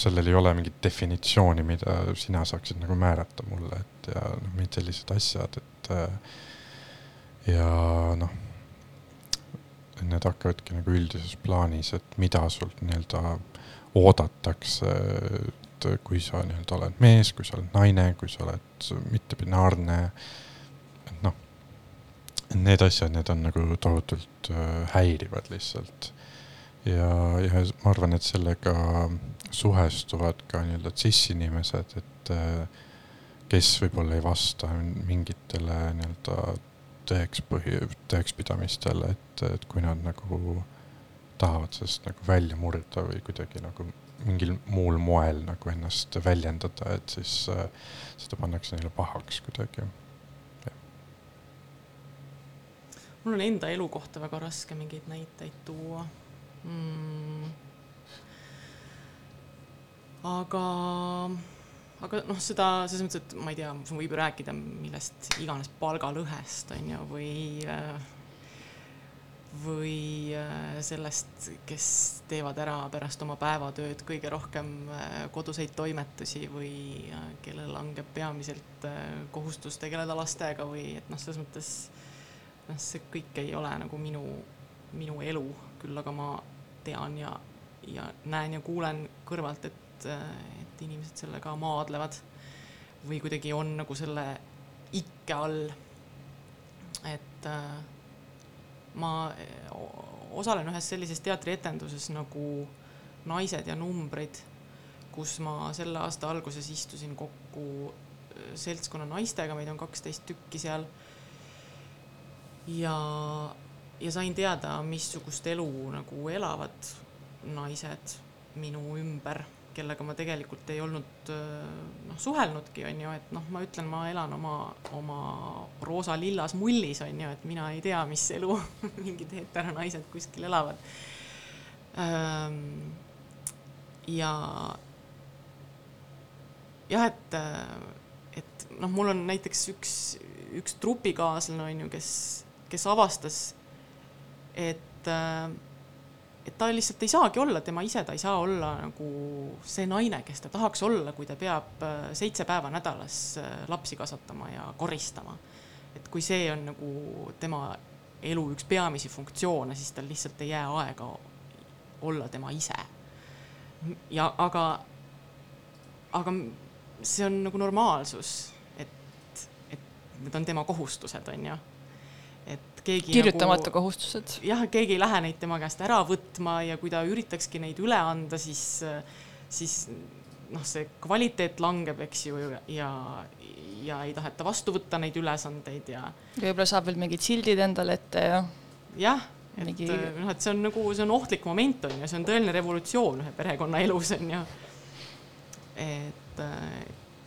sellel ei ole mingit definitsiooni, mida sina saaksid nagu määrata mulle, et ja noh, mingid sellised asjad, et äh, ja noh, need hakkavadki nagu üldises plaanis, et mida sult nii-öelda oodatakse, et kui sa nii-öelda oled mees, kui sa oled naine, kui sa oled mittebinaarne, et noh, need asjad, need on nagu tohutult äh, häirivad lihtsalt. ja, ja ma arvan, et sellega suhestuvad ka nii-öelda cis-inimesed, et äh, kes võib-olla ei vasta mingitele nii-öelda tõeks põhi, tõekspidamistele, et, et kui nad nagu tahavad sellest nagu välja murda või kuidagi nagu mingil muul moel nagu ennast väljendada, et siis äh, seda pannakse neile pahaks kuidagi. Mul on enda elu kohta väga raske mingeid näiteid tuua. Mm.. aga aga noh, seda selles mõttes, et ma ei tea, võib ju rääkida millest iganes palgalõhest on ju, või või äh, sellest, kes teevad ära pärast oma päevatööd kõige rohkem äh, koduseid toimetusi või äh, kellel langeb peamiselt kohustus tegeleda lastega või et noh, selles mõttes noh, see kõik ei ole nagu minu, minu elu, küll aga ma tean ja, ja näen ja kuulen kõrvalt, et et inimesed sellega maadlevad või kuidagi on nagu selle ikke all. et äh, ma osalen ühes sellises teatrietenduses nagu Naised ja numbrid, kus ma selle aasta alguses istusin kokku seltskonna naistega, meid on kaksteist tükki seal. Ja, ja sain teada, missugust elu nagu elavad naised minu ümber kellega ma tegelikult ei olnud noh, suhelnudki, on ju, et noh, ma ütlen, ma elan oma, oma roosa-lillas mullis, on ju, et mina ei tea, mis elu [LAUGHS] mingid heteronaised kuskil elavad. ja jah, et, et noh, mul on näiteks üks, üks trupikaaslane, on ju, kes, kes avastas, et äh, et ta lihtsalt ei saagi olla tema ise, ta ei saa olla nagu see naine, kes ta tahaks olla, kui ta peab äh, seitse päeva nädalas äh, lapsi kasvatama ja koristama. et kui see on nagu tema elu üks peamisi funktsioone, siis tal lihtsalt ei jää aega olla tema ise. ja aga, aga see on nagu normaalsus, et, et need on tema kohustused, on ju et keegi kirjutamata nagu, kohustused. jah, keegi ei lähe neid tema käest ära võtma ja kui ta üritakski neid üle anda, siis, siis noh, see kvaliteet langeb, eks ju, ja, ja ei taheta vastu võtta neid ülesandeid ja. võib-olla saab veel mingid sildid endale ette ja. jah, et Mingi... noh, et see on nagu, see on ohtlik moment on ju, see on tõeline revolutsioon ühe perekonna elus on ju. et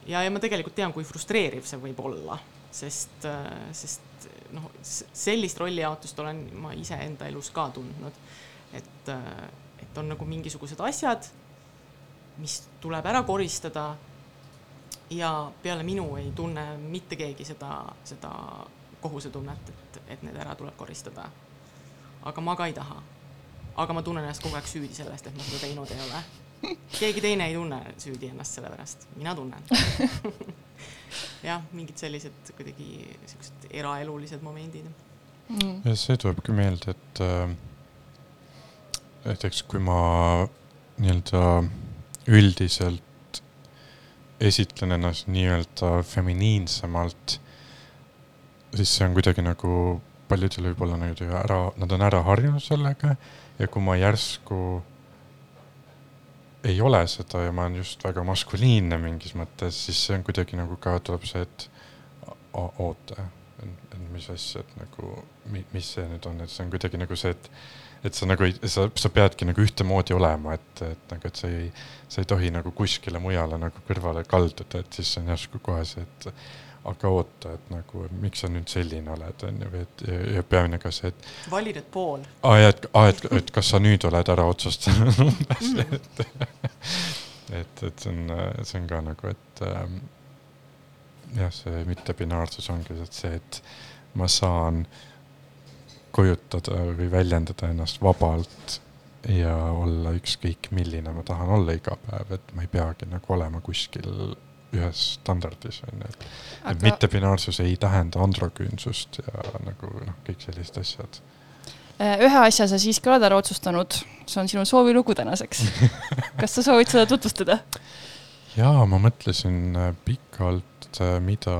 ja, ja ma tegelikult tean, kui frustreeriv see võib olla, sest, sest noh, sellist rollijaotust olen ma iseenda elus ka tundnud. et, et on nagu mingisugused asjad, mis tuleb ära koristada. ja peale minu ei tunne mitte keegi seda, seda kohusetunnet, et, et need ära tuleb koristada. aga ma ka ei taha. aga ma tunnen ennast kogu aeg süüdi selle eest, et ma seda teinud ei ole. [LAUGHS] keegi teine ei tunne süüdi ennast selle pärast, mina tunnen. [LAUGHS] Jah, mingid sellised kuidagi siuksed eraelulised momendid. Mm.. ja see tulebki meelde, et äh, näiteks kui ma nii-öelda üldiselt esitlen ennast nii-öelda feminiinsemalt, siis see on kuidagi nagu paljudel võib-olla nagu ära, nad on ära harjunud sellega ja kui ma järsku ei ole seda ja ma olen just väga maskuliinne mingis mõttes, siis see on kuidagi nagu ka tuleb see, et oota, et mis asja, et nagu, mis see nüüd on, et see on kuidagi nagu see, et et sa nagu ei, sa, sa peadki nagu ühtemoodi olema, et, et nagu, et sa ei, sa ei tohi nagu kuskile mujale nagu kõrvale kalduda, et siis on järsku kohe see, et aga oota, et nagu, miks sa nüüd selline oled, on ju, et ja, ja peamine ka see, et. vali nüüd pool. aa, ja et, aa, et, et kas sa nüüd oled ära otsustanud [LAUGHS] umbes mm., et, et, et see on, see on ka nagu, et ähm, jah, see mittebinaarsus ongi see, et ma saan kujutada või väljendada ennast vabalt ja olla ükskõik milline ma tahan olla iga päev, et ma ei peagi nagu olema kuskil ühes standardis on ju, et Aga... et mittepinaarsus ei tähenda androküünsust ja nagu noh, kõik sellised asjad. Äh, ühe asja sa siiski oled ära otsustanud, see on sinu soovilugu tänaseks. [LAUGHS] kas sa soovid seda tutvustada? jaa, ma mõtlesin äh, pikalt, äh, mida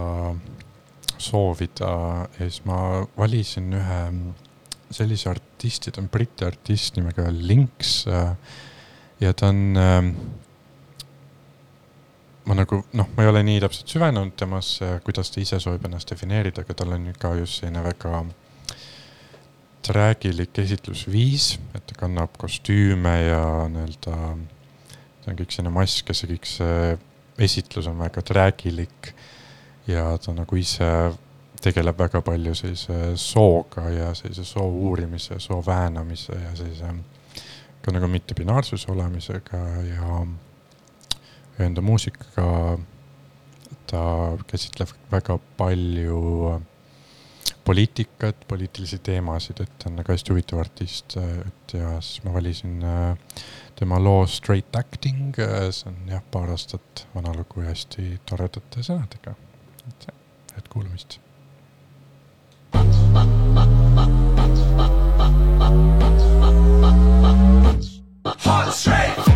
soovida ja siis ma valisin ühe sellise artisti, ta on briti artist nimega Lynx. Ja ta on, ähm, ma nagu noh, ma ei ole nii täpselt süvenenud temasse, kuidas ta ise soovib ennast defineerida, aga tal on ka just selline väga träägilik esitlusviis, et ta kannab kostüüme ja nii-öelda, ta on kõik selline mask ja see kõik see esitlus on väga träägilik. Ja ta nagu ise tegeleb väga palju sellise sooga ja sellise soo uurimise, soo väänamise ja sellise ka nagu mittepinaarsuse olemisega ja enda muusikaga ta käsitleb väga palju poliitikat, poliitilisi teemasid, et ta on nagu hästi huvitav artist, et ja siis ma valisin äh, tema loo Straight Acting, see on jah, paar aastat vana lugu ja hästi toredate sõnadega. et head kuulamist Hot straight.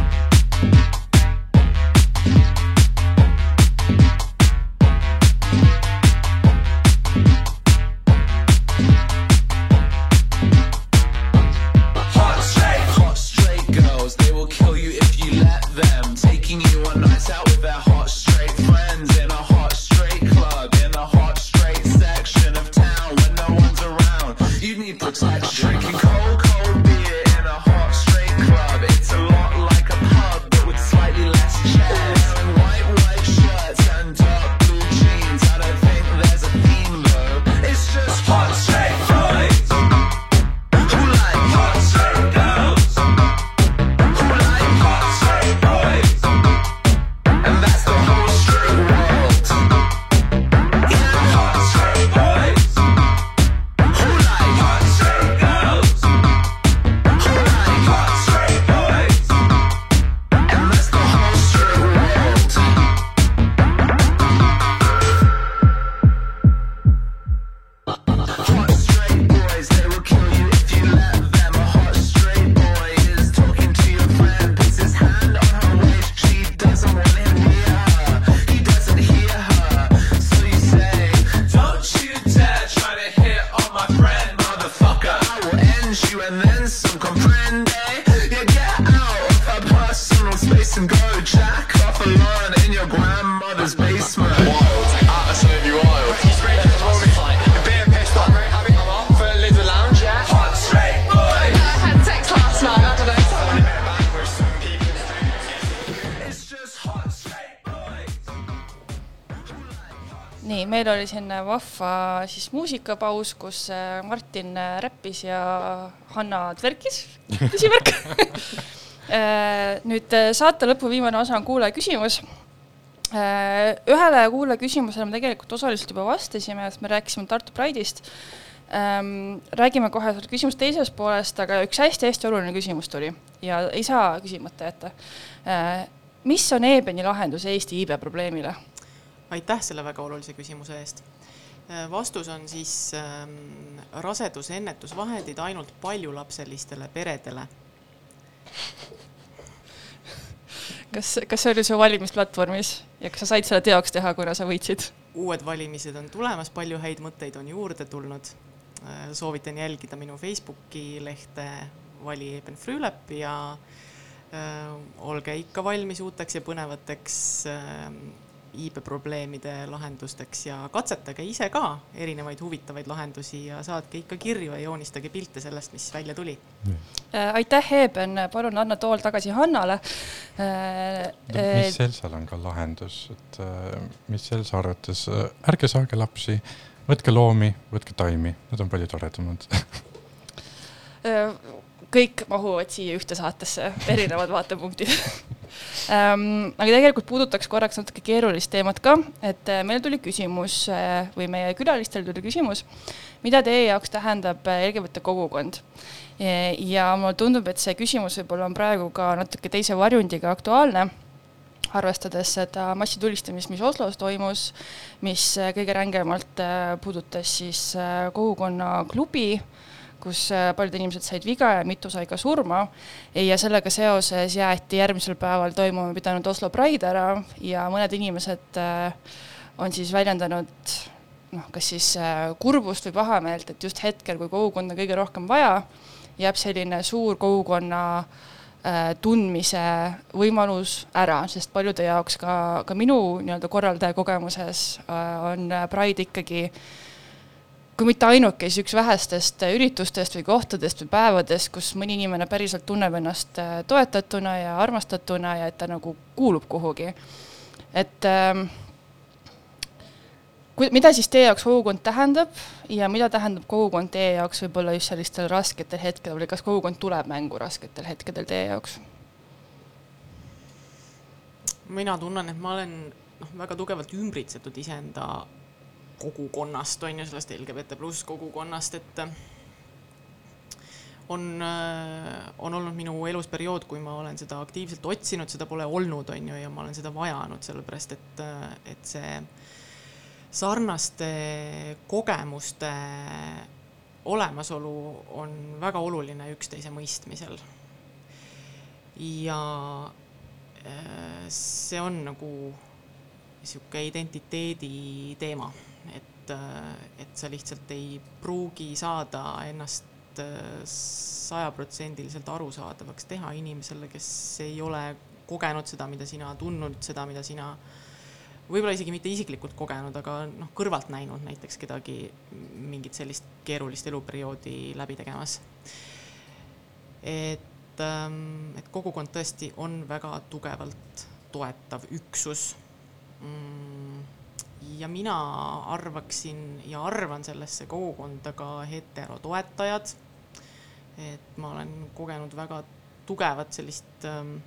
Selline vahva siis muusikapaus, kus äh, Martin äh, räppis ja Hanna tverkis, [LAUGHS] küsimärk [LAUGHS] äh, nüüd saate lõpu viimane osa on kuulaja küsimus. ühele kuulaja küsimusele me tegelikult osaliselt juba vastasime, sest me rääkisime Tartu Pride'ist. Ähm, räägime kohe selle küsimuse teisest poolest, aga üks hästi-hästi oluline küsimus tuli ja ei saa küsimata jätta. mis on Eebeni lahendus Eesti iibe probleemile? Aitäh selle väga olulise küsimuse eest. Äh, vastus on siis ähm, raseduse ennetusvahendid ainult paljulapselistele peredele. kas, kas see oli su valimisplatvormis ja kas sa said selle teoks teha, kuna sa võitsid? uued valimised on tulemas, palju häid mõtteid on juurde tulnud. Äh, soovitan jälgida minu Facebooki lehte Vali Eben Frülep ja äh, olge ikka valmis uuteks ja põnevateks äh, iibeprobleemide lahendusteks ja katsetage ise ka erinevaid huvitavaid lahendusi ja saatke ikka kirju ja joonistage pilte sellest, mis välja tuli. Äh, aitäh, Eeben, palun anna tool tagasi Hannale. mis Elsal on ka lahendus, et mis Elsa arvates, ärge saage lapsi, võtke loomi, võtke taimi, need on palju toredamad. [LAUGHS] Kõik mahuvad siia ühte saatesse, erinevad vaatepunktid [LAUGHS] aga tegelikult puudutaks korraks natuke keerulist teemat ka, et äh, meil tuli küsimus äh, või meie külalistel tuli küsimus, mida teie jaoks tähendab äh, LGBT kogukond? ja mulle tundub, et see küsimus võib-olla on praegu ka natuke teise varjundiga aktuaalne arvestades seda massitulistamist, mis Oslos toimus, mis kõige rängemalt puudutas siis kogukonnaklubi äh, kus äh, paljud inimesed said viga ja mitu sai ka surma. ja sellega seoses jäeti järgmisel päeval toimuma pidanud Oslo Pride ära ja mõned inimesed äh, on siis väljendanud noh, kas siis äh, kurbust või pahameelt, et just hetkel, kui kogukonda kõige rohkem vaja, jääb selline suur kogukonna tundmise võimalus ära, sest paljude jaoks ka, ka minu nii-öelda korraldaja kogemuses on Pride ikkagi äh, kui mitte ainuke, siis üks vähestest üritustest või kohtadest või päevadest, kus mõni inimene päriselt tunneb ennast äh, toetatuna ja armastatuna ja et ta nagu kuulub kuhugi. et ähm, kui, mida siis teie jaoks kogukond tähendab ja mida tähendab kogukond teie jaoks võib-olla just sellistel rasketel hetkedel või kas kogukond tuleb mängu rasketel hetkedel teie jaoks? mina tunnen, et ma olen noh, väga tugevalt ümbritsetud iseenda kogukonnast, on ju, sellest LGBT pluss kogukonnast, et äh, on, äh, on olnud minu elus periood, kui ma olen seda aktiivselt otsinud, seda pole olnud, on ju, ja ma olen seda vajanud, sellepärast et, äh, et see sarnaste kogemuste olemasolu on väga oluline üksteise mõistmisel. ja see on nagu niisugune identiteedi teema et, äh, et sa lihtsalt ei pruugi saada ennast äh, sajaprotsendiliselt arusaadavaks teha inimesele, kes ei ole kogenud seda, mida sina, tundnud seda, mida sina võib-olla isegi mitte isiklikult kogenud, aga noh, kõrvalt näinud näiteks kedagi mingit sellist keerulist eluperioodi läbi tegemas. et, ähm, et kogukond tõesti on väga tugevalt toetav üksus mm ja mina arvaksin ja arvan sellesse kogukonda ka heterotoetajad. et ma olen kogenud väga tugevat sellist ähm,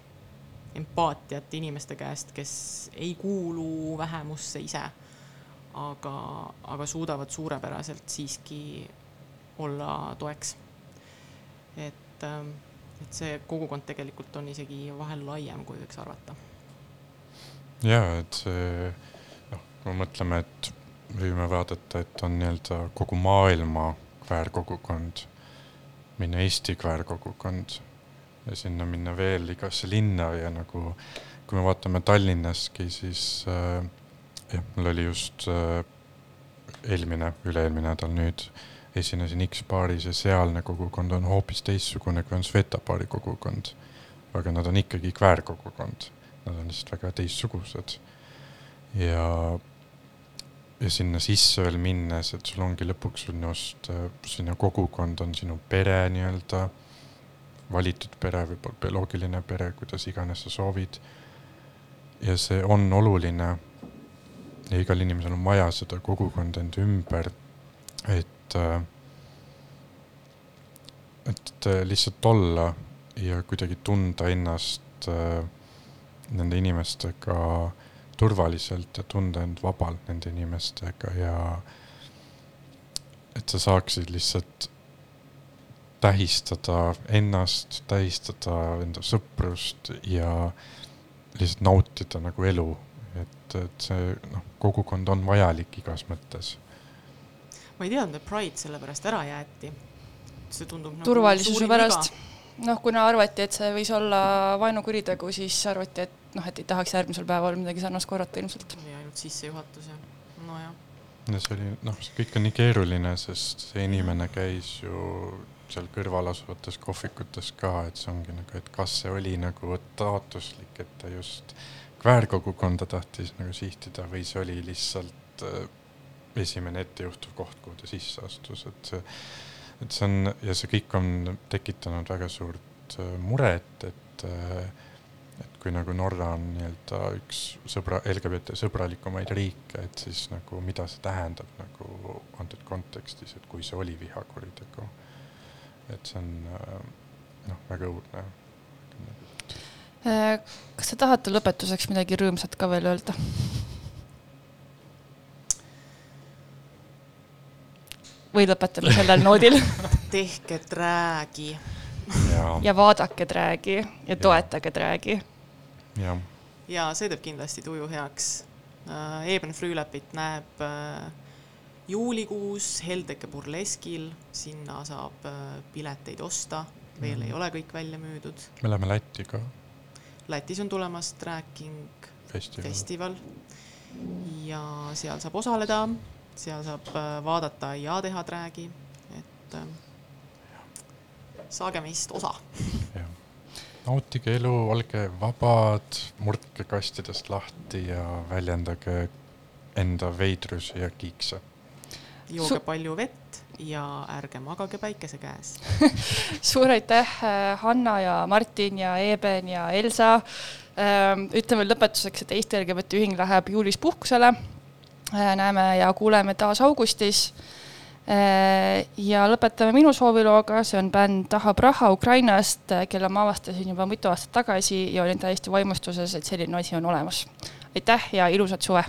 empaatiat inimeste käest, kes ei kuulu vähemusse ise, aga, aga suudavad suurepäraselt siiski olla toeks. et, ähm, et see kogukond tegelikult on isegi vahel laiem, kui võiks arvata. ja et see kui me mõtleme, et võime vaadata, et on nii-öelda kogu maailma kväärkogukond, minna Eesti kväärkogukond ja sinna minna veel igasse linna ja nagu kui me vaatame Tallinnaski, siis äh, jah, mul oli just äh, eelmine, üle-eelmine nädal nüüd esinesin X-baaris ja sealne kogukond on hoopis teistsugune, kui on Sveta baari kogukond. aga nad on ikkagi kväärkogukond, nad on lihtsalt väga teistsugused. ja ja sinna sisse veel minnes, et sul ongi lõpuks sinust, sinu kogukond on sinu pere nii-öelda, valitud pere või bioloogiline pere, kuidas iganes sa soovid. ja see on oluline. ja igal inimesel on vaja seda kogukonda enda ümber, et, et lihtsalt olla ja kuidagi tunda ennast äh, nende inimestega turvaliselt ja tunda end vabalt nende inimestega ja et sa saaksid lihtsalt tähistada ennast, tähistada enda sõprust ja lihtsalt nautida nagu elu. et, et see noh, kogukond on vajalik igas mõttes. ma ei teadnud, et Pride sellepärast ära jäeti. see tundub nagu turvalisuse pärast. Noh, kuna arvati, et see võis olla vaenukuritegu, siis arvati, et noh, et ei tahaks järgmisel päeval midagi sarnast korrata ilmselt. oli ainult sissejuhatus ja nojah. ja see oli, noh, see kõik on nii keeruline, sest see inimene käis ju seal kõrval asuvates kohvikutes ka, et see ongi nagu, et kas see oli nagu taotluslik, et ta just kväärkogukonda tahtis nagu sihtida või see oli lihtsalt äh, esimene ettejuhtuv koht, kuhu ta sisse astus, et see, et see on ja see kõik on tekitanud väga suurt äh, muret, et äh, et kui nagu Norra on nii-öelda üks sõbra, LGBT sõbralikumaid riike, et siis nagu mida see tähendab nagu antud kontekstis, et kui see oli vihakuritegu. et see on noh, väga õudne Äh, kas te tahate lõpetuseks midagi rõõmsat ka veel öelda? Või lõpetame sellel noodil [LAUGHS] tehke Drag'i. ja vaadake Drag'i ja toetage Drag'i. ja, ja see teeb kindlasti tuju heaks. Äh, Eben Frühlepit näeb äh, juulikuus Heldeke burleskil, sinna saab pileteid osta, veel mm. ei ole kõik välja müüdud. me läheme Lätti ka Lätis on tulemas Tracking festival, festival ja seal saab osaleda, seal saab äh, vaadata ja teha träägi, et äh, saage meist osa. nautige elu, olge vabad, murdke kastidest lahti ja väljendage enda veidrusi ja kiikse. jooge palju vett ja ärge magage päikese käes [LAUGHS] suur aitäh, äh, Hanna ja Martin ja Eben ja Elsa. Ähm, ütleme lõpetuseks, et Eesti LGBT Ühing läheb juulis puhkusele. Äh, näeme ja kuuleme taas augustis. Äh, ja lõpetame minu soovilooga, see on bänd Tahab raha Ukrainast, kelle ma avastasin juba mitu aastat tagasi ja olin täiesti vaimustuses, et selline asi on olemas. aitäh ja ilusat suve!